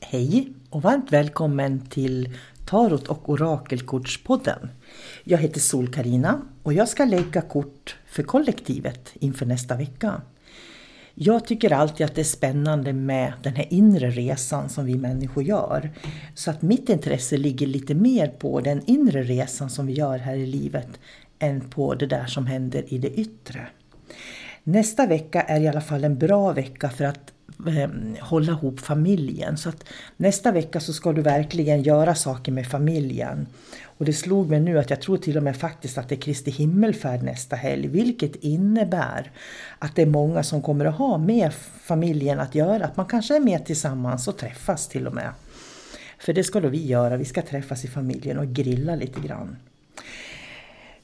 Hej och varmt välkommen till Tarot och Orakelkortspodden. Jag heter sol karina och jag ska lägga kort för kollektivet inför nästa vecka. Jag tycker alltid att det är spännande med den här inre resan som vi människor gör. Så att mitt intresse ligger lite mer på den inre resan som vi gör här i livet än på det där som händer i det yttre. Nästa vecka är i alla fall en bra vecka för att eh, hålla ihop familjen. Så att nästa vecka så ska du verkligen göra saker med familjen. Och det slog mig nu att jag tror till och med faktiskt att det är Kristi himmelfärd nästa helg. Vilket innebär att det är många som kommer att ha med familjen att göra. Att man kanske är med tillsammans och träffas till och med. För det ska då vi göra. Vi ska träffas i familjen och grilla lite grann.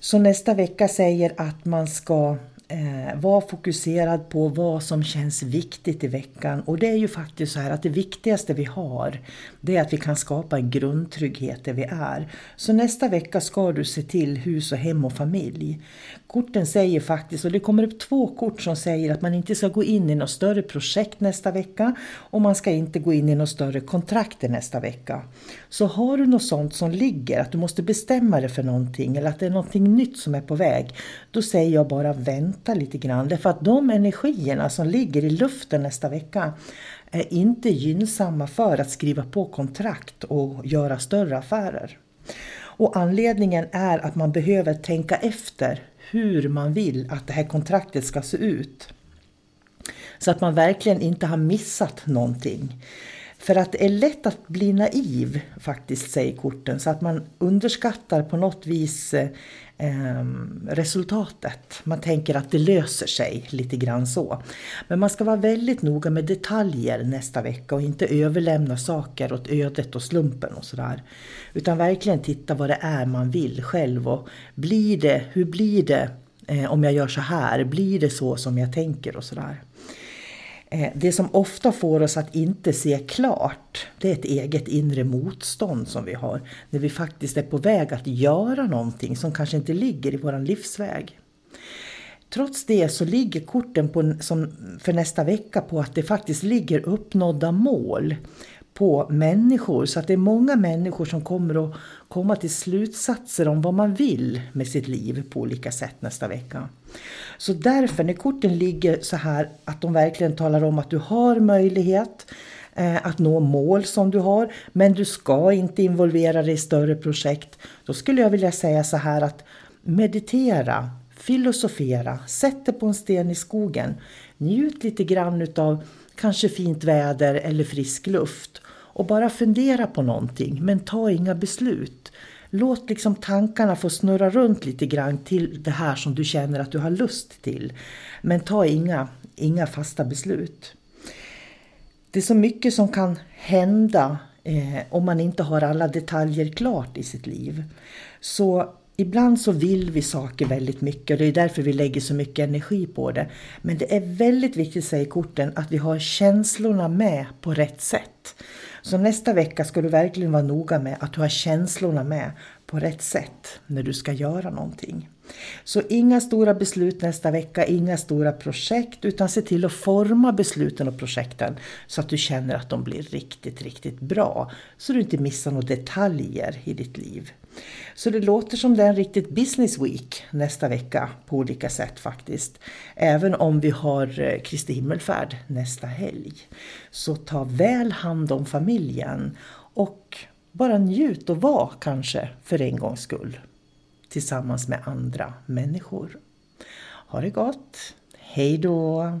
Så nästa vecka säger att man ska eh, var fokuserad på vad som känns viktigt i veckan. Och det är ju faktiskt så här att det viktigaste vi har, det är att vi kan skapa en grundtrygghet där vi är. Så nästa vecka ska du se till hus och hem och familj. Korten säger faktiskt, och det kommer upp två kort som säger att man inte ska gå in i något större projekt nästa vecka och man ska inte gå in i något större kontrakt nästa vecka. Så har du något sånt som ligger, att du måste bestämma dig för någonting eller att det är någonting nytt som är på väg, då säger jag bara vänta lite grann. Därför att de energierna som ligger i luften nästa vecka är inte gynnsamma för att skriva på kontrakt och göra större affärer. Och anledningen är att man behöver tänka efter hur man vill att det här kontraktet ska se ut. Så att man verkligen inte har missat någonting. För att det är lätt att bli naiv faktiskt, säger korten, så att man underskattar på något vis eh, resultatet. Man tänker att det löser sig lite grann så. Men man ska vara väldigt noga med detaljer nästa vecka och inte överlämna saker åt ödet och slumpen och sådär. Utan verkligen titta vad det är man vill själv och blir det, hur blir det eh, om jag gör så här? Blir det så som jag tänker och sådär? Eh, det som ofta får oss att inte se klart, det är ett eget inre motstånd som vi har. När vi faktiskt är på väg att göra någonting som kanske inte ligger i vår livsväg. Trots det så ligger korten på, som för nästa vecka på att det faktiskt ligger uppnådda mål på människor. Så att det är många människor som kommer att komma till slutsatser om vad man vill med sitt liv på olika sätt nästa vecka. Så därför, när korten ligger så här att de verkligen talar om att du har möjlighet eh, att nå mål som du har, men du ska inte involvera dig i större projekt. Då skulle jag vilja säga så här att meditera, filosofera, sätt dig på en sten i skogen. Njut lite grann utav kanske fint väder eller frisk luft och bara fundera på någonting men ta inga beslut. Låt liksom tankarna få snurra runt lite grann till det här som du känner att du har lust till. Men ta inga, inga fasta beslut. Det är så mycket som kan hända eh, om man inte har alla detaljer klart i sitt liv. Så Ibland så vill vi saker väldigt mycket och det är därför vi lägger så mycket energi på det. Men det är väldigt viktigt, säger korten, att vi har känslorna med på rätt sätt. Så nästa vecka ska du verkligen vara noga med att du har känslorna med på rätt sätt när du ska göra någonting. Så inga stora beslut nästa vecka, inga stora projekt utan se till att forma besluten och projekten så att du känner att de blir riktigt, riktigt bra. Så du inte missar några detaljer i ditt liv. Så det låter som det är en riktigt business week nästa vecka på olika sätt faktiskt. Även om vi har eh, Kristi himmelfärd nästa helg. Så ta väl hand om familjen och bara njut och var kanske för en gångs skull tillsammans med andra människor. Ha det gott! Hej då!